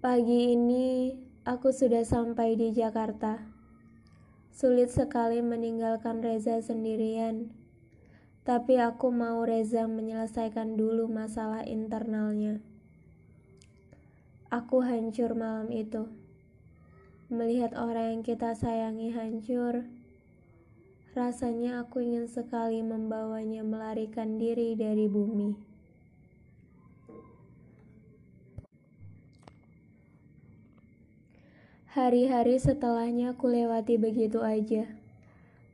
Pagi ini aku sudah sampai di Jakarta. Sulit sekali meninggalkan Reza sendirian. Tapi aku mau Reza menyelesaikan dulu masalah internalnya. Aku hancur malam itu. Melihat orang yang kita sayangi hancur, rasanya aku ingin sekali membawanya melarikan diri dari bumi. Hari-hari setelahnya aku lewati begitu aja.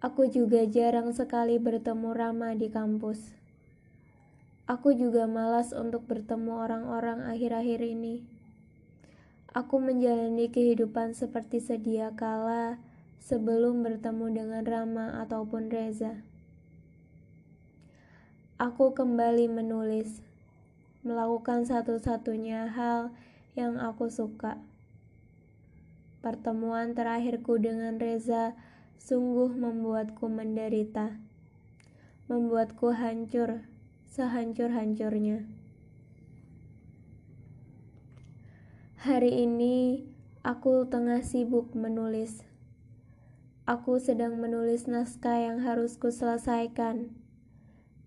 Aku juga jarang sekali bertemu Rama di kampus. Aku juga malas untuk bertemu orang-orang akhir-akhir ini. Aku menjalani kehidupan seperti sedia kala sebelum bertemu dengan Rama ataupun Reza. Aku kembali menulis, melakukan satu-satunya hal yang aku suka. Pertemuan terakhirku dengan Reza sungguh membuatku menderita, membuatku hancur, sehancur-hancurnya. Hari ini aku tengah sibuk menulis. Aku sedang menulis naskah yang harus kuselesaikan,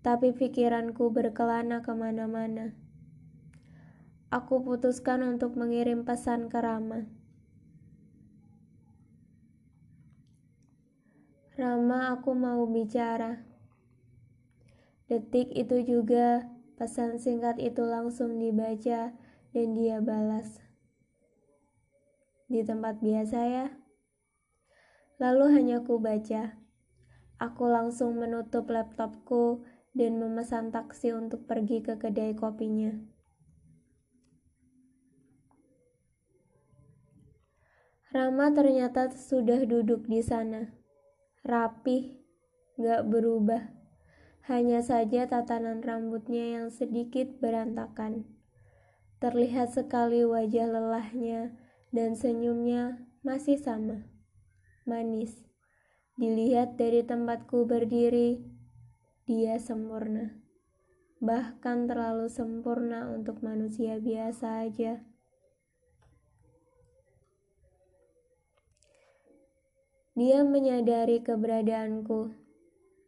tapi pikiranku berkelana ke mana-mana. Aku putuskan untuk mengirim pesan ke Rama. Rama, aku mau bicara. Detik itu juga pesan singkat itu langsung dibaca dan dia balas di tempat biasa ya. Lalu hanya ku baca. Aku langsung menutup laptopku dan memesan taksi untuk pergi ke kedai kopinya. Rama ternyata sudah duduk di sana. Rapih, gak berubah. Hanya saja tatanan rambutnya yang sedikit berantakan. Terlihat sekali wajah lelahnya dan senyumnya masih sama, manis. Dilihat dari tempatku berdiri, dia sempurna. Bahkan terlalu sempurna untuk manusia biasa aja. Dia menyadari keberadaanku,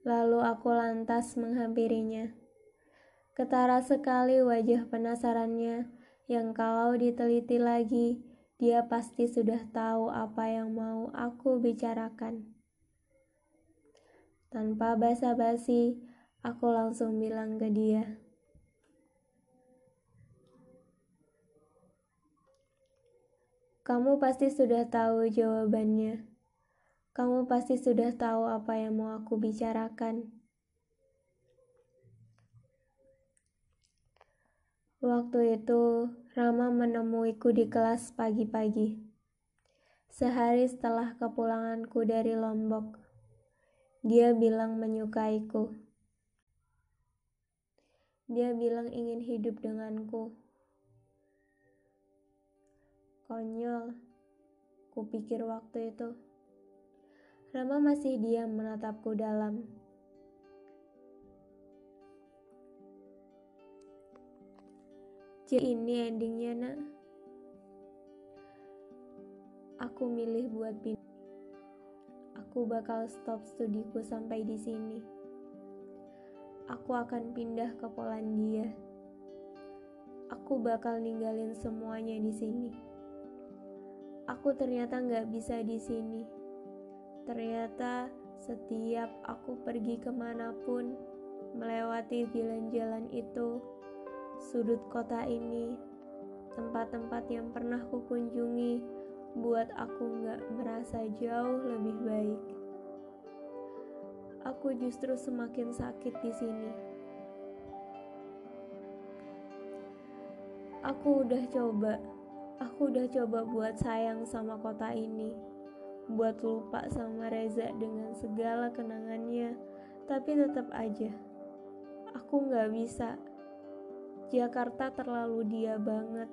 lalu aku lantas menghampirinya. Ketara sekali wajah penasarannya yang kalau diteliti lagi dia pasti sudah tahu apa yang mau aku bicarakan. Tanpa basa-basi, aku langsung bilang ke dia. Kamu pasti sudah tahu jawabannya. Kamu pasti sudah tahu apa yang mau aku bicarakan. Waktu itu, Rama menemuiku di kelas pagi-pagi. Sehari setelah kepulanganku dari Lombok, dia bilang menyukaiku. Dia bilang ingin hidup denganku. Konyol, kupikir waktu itu. Rama masih diam menatapku dalam. Jadi ini endingnya nak. Aku milih buat pindah. Aku bakal stop studiku sampai di sini. Aku akan pindah ke Polandia. Aku bakal ninggalin semuanya di sini. Aku ternyata nggak bisa di sini. Ternyata setiap aku pergi ke mana pun, melewati jalan-jalan itu, Sudut kota ini, tempat-tempat yang pernah kukunjungi, buat aku nggak merasa jauh lebih baik. Aku justru semakin sakit di sini. Aku udah coba, aku udah coba buat sayang sama kota ini, buat lupa sama Reza dengan segala kenangannya, tapi tetap aja, aku nggak bisa Jakarta terlalu dia banget.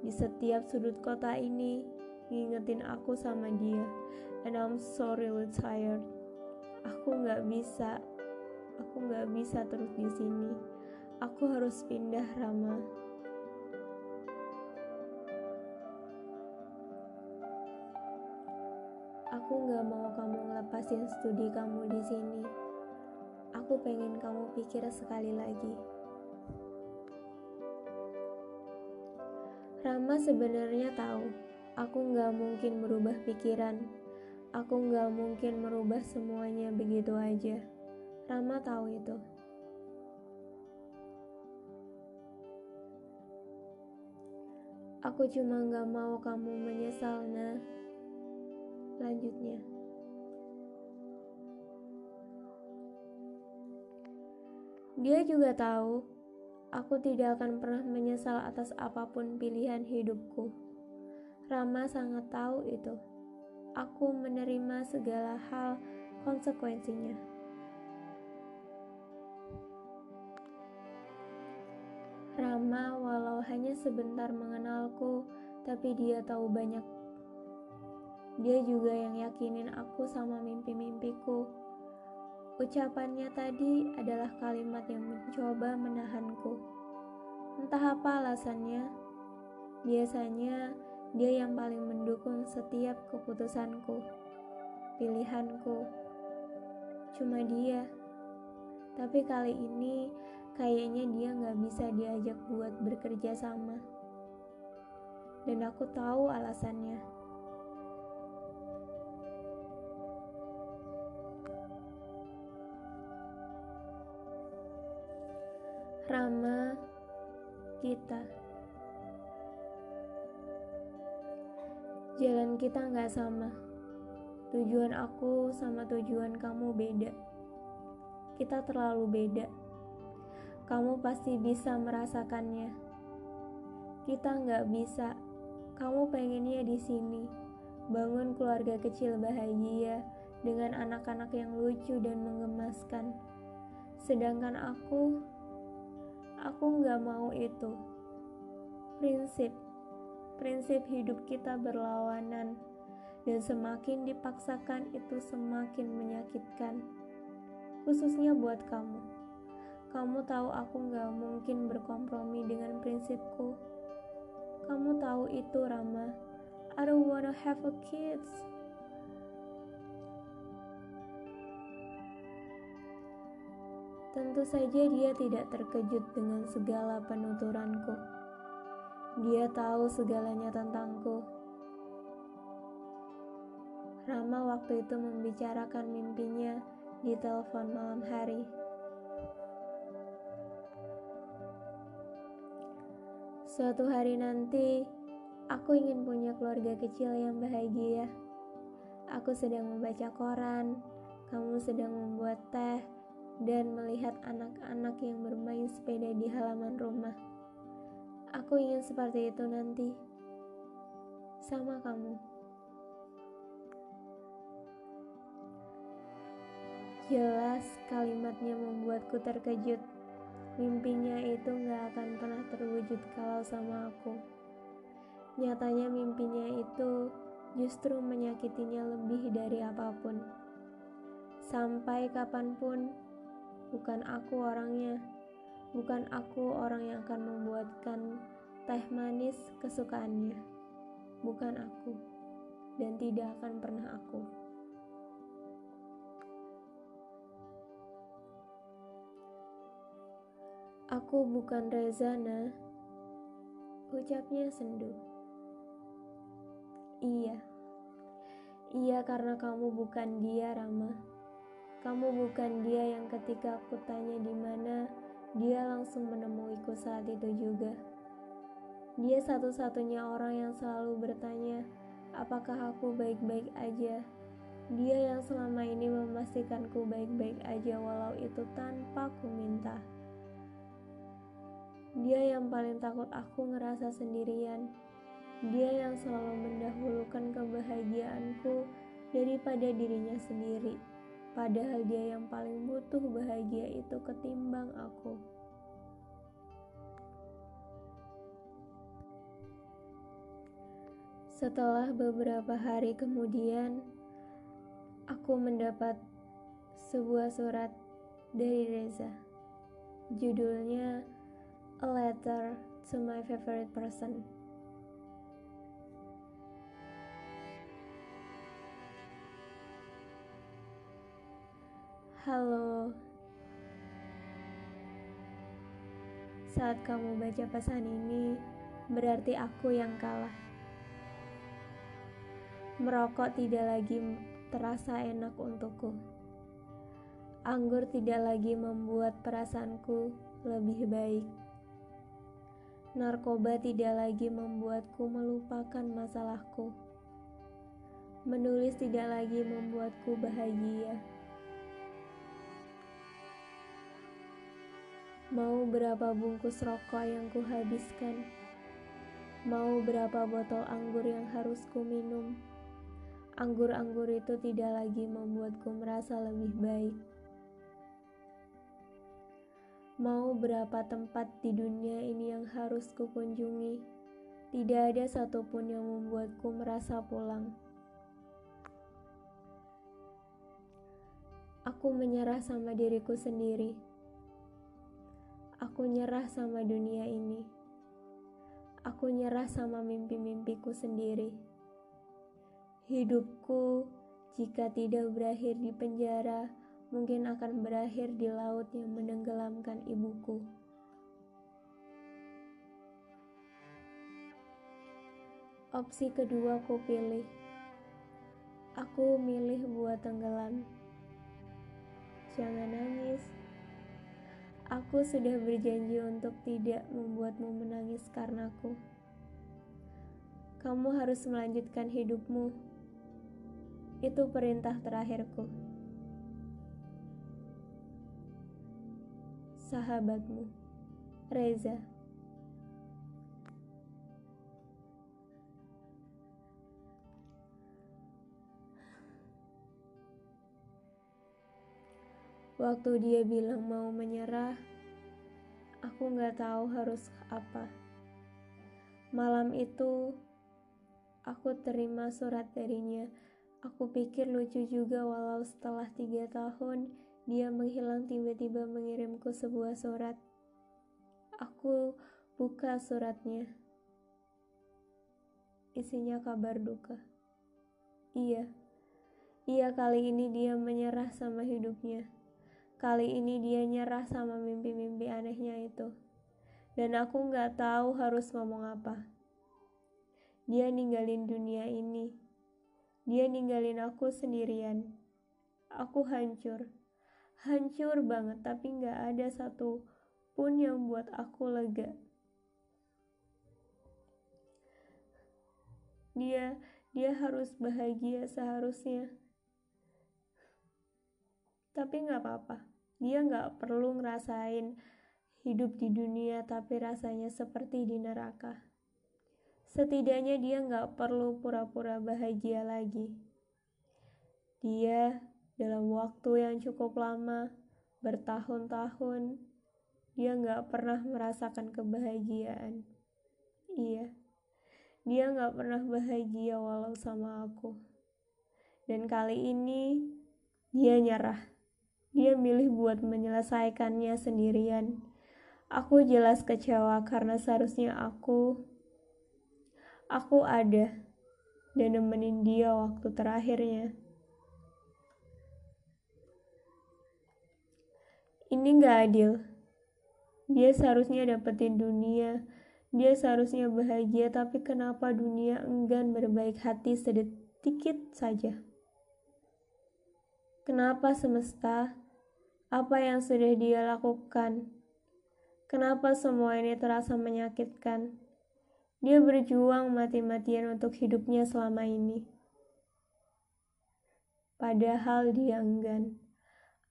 Di setiap sudut kota ini, ngingetin aku sama dia. And I'm so really tired. Aku nggak bisa, aku nggak bisa terus di sini. Aku harus pindah, Rama. Aku nggak mau kamu ngelepasin studi kamu di sini. Aku pengen kamu pikir sekali lagi. Rama sebenarnya tahu, aku nggak mungkin merubah pikiran. Aku nggak mungkin merubah semuanya begitu aja. Rama tahu itu. Aku cuma nggak mau kamu menyesal, nah. Selanjutnya, dia juga tahu aku tidak akan pernah menyesal atas apa pun pilihan hidupku. Rama sangat tahu itu. Aku menerima segala hal konsekuensinya. Rama, walau hanya sebentar mengenalku, tapi dia tahu banyak dia juga yang yakinin aku sama mimpi-mimpiku. Ucapannya tadi adalah kalimat yang mencoba menahanku. Entah apa alasannya, biasanya dia yang paling mendukung setiap keputusanku, pilihanku. Cuma dia, tapi kali ini kayaknya dia gak bisa diajak buat bekerja sama. Dan aku tahu alasannya. Rama kita. Jalan kita nggak sama. Tujuan aku sama tujuan kamu beda. Kita terlalu beda. Kamu pasti bisa merasakannya. Kita nggak bisa. Kamu pengennya di sini, bangun keluarga kecil bahagia dengan anak-anak yang lucu dan menggemaskan. Sedangkan aku Aku nggak mau itu. Prinsip, prinsip hidup kita berlawanan, dan semakin dipaksakan itu semakin menyakitkan. Khususnya buat kamu. Kamu tahu aku nggak mungkin berkompromi dengan prinsipku. Kamu tahu itu, Rama. I don't wanna have a kids. Tentu saja dia tidak terkejut dengan segala penuturanku. Dia tahu segalanya tentangku. Rama waktu itu membicarakan mimpinya di telepon malam hari. Suatu hari nanti, aku ingin punya keluarga kecil yang bahagia. Aku sedang membaca koran, kamu sedang membuat teh, dan melihat anak-anak yang bermain sepeda di halaman rumah. Aku ingin seperti itu nanti, sama kamu. Jelas kalimatnya membuatku terkejut. Mimpinya itu gak akan pernah terwujud kalau sama aku. Nyatanya mimpinya itu justru menyakitinya lebih dari apa pun. Sampai kapan pun, Bukan aku orangnya. Bukan aku orang yang akan membuatkan teh manis kesukaannya. Bukan aku. Dan tidak akan pernah aku. Aku bukan Rezana. Ucapnya sendu. Iya. Iya karena kamu bukan dia, Rama. Kamu bukan dia yang ketika aku tanya di mana, dia langsung menemuiku saat itu juga. Dia satu-satunya orang yang selalu bertanya, apakah aku baik-baik aja. Dia yang selama ini memastikanku baik-baik aja walau itu tanpa ku minta. Dia yang paling takut aku ngerasa sendirian. Dia yang selalu mendahulukan kebahagiaanku daripada dirinya sendiri. Padahal dia yang paling butuh bahagia itu ketimbang aku. Setelah beberapa hari kemudian, aku mendapat sebuah surat dari Reza. Judulnya A Letter to My Favorite Person. Halo. Saat kamu baca pesan ini, berarti aku yang kalah. Merokok tidak lagi terasa enak untukku. Anggur tidak lagi membuat perasaanku lebih baik. Narkoba tidak lagi membuatku melupakan masalahku. Menulis tidak lagi membuatku bahagia. Mau berapa bungkus rokok yang kuhabiskan? Mau berapa botol anggur yang harus ku minum? Anggur-anggur itu tidak lagi membuatku merasa lebih baik. Mau berapa tempat di dunia ini yang harus kukunjungi? Tidak ada satupun yang membuatku merasa pulang. Aku menyerah sama diriku sendiri. Aku nyerah sama dunia ini. Aku nyerah sama mimpi-mimpiku sendiri. Hidupku, jika tidak berakhir di penjara, mungkin akan berakhir di laut yang menenggelamkan ibuku. Opsi kedua ku pilih. Aku milih buat tenggelam. Jangan nangis. Aku sudah berjanji untuk tidak membuatmu menangis karenaku. Kamu harus melanjutkan hidupmu. Itu perintah terakhirku. Sahabatmu, Reza. Waktu dia bilang mau menyerah, aku nggak tahu harus apa. Malam itu, aku terima surat darinya. Aku pikir lucu juga walau setelah tiga tahun, dia menghilang tiba-tiba mengirimku sebuah surat. Aku buka suratnya. Isinya kabar duka. Iya, iya kali ini dia menyerah sama hidupnya. Kali ini dia nyerah sama mimpi-mimpi anehnya itu. Dan aku gak tahu harus ngomong apa. Dia ninggalin dunia ini. Dia ninggalin aku sendirian. Aku hancur. Hancur banget, tapi gak ada satu pun yang buat aku lega. Dia dia harus bahagia seharusnya. Tapi gak apa-apa dia nggak perlu ngerasain hidup di dunia tapi rasanya seperti di neraka. Setidaknya dia nggak perlu pura-pura bahagia lagi. Dia dalam waktu yang cukup lama, bertahun-tahun, dia nggak pernah merasakan kebahagiaan. Iya, dia nggak pernah bahagia walau sama aku. Dan kali ini dia nyerah. Dia milih buat menyelesaikannya sendirian. Aku jelas kecewa karena seharusnya aku aku ada dan nemenin dia waktu terakhirnya. Ini gak adil. Dia seharusnya dapetin dunia. Dia seharusnya bahagia, tapi kenapa dunia enggan berbaik hati sedikit saja? Kenapa semesta apa yang sudah dia lakukan. Kenapa semua ini terasa menyakitkan? Dia berjuang mati-matian untuk hidupnya selama ini. Padahal dia enggan.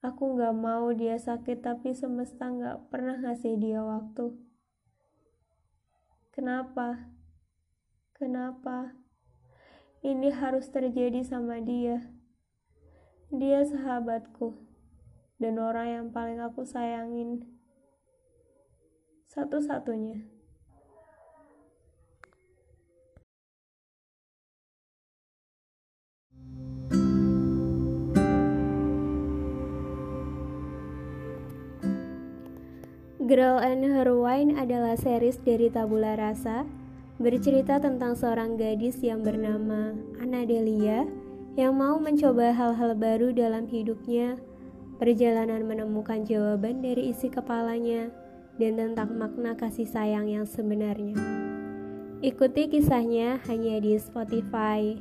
Aku gak mau dia sakit tapi semesta gak pernah ngasih dia waktu. Kenapa? Kenapa? Ini harus terjadi sama dia. Dia sahabatku dan orang yang paling aku sayangin satu-satunya. Girl and Her Wine adalah series dari Tabula Rasa bercerita tentang seorang gadis yang bernama Anna Delia yang mau mencoba hal-hal baru dalam hidupnya perjalanan menemukan jawaban dari isi kepalanya, dan tentang makna kasih sayang yang sebenarnya. Ikuti kisahnya hanya di Spotify.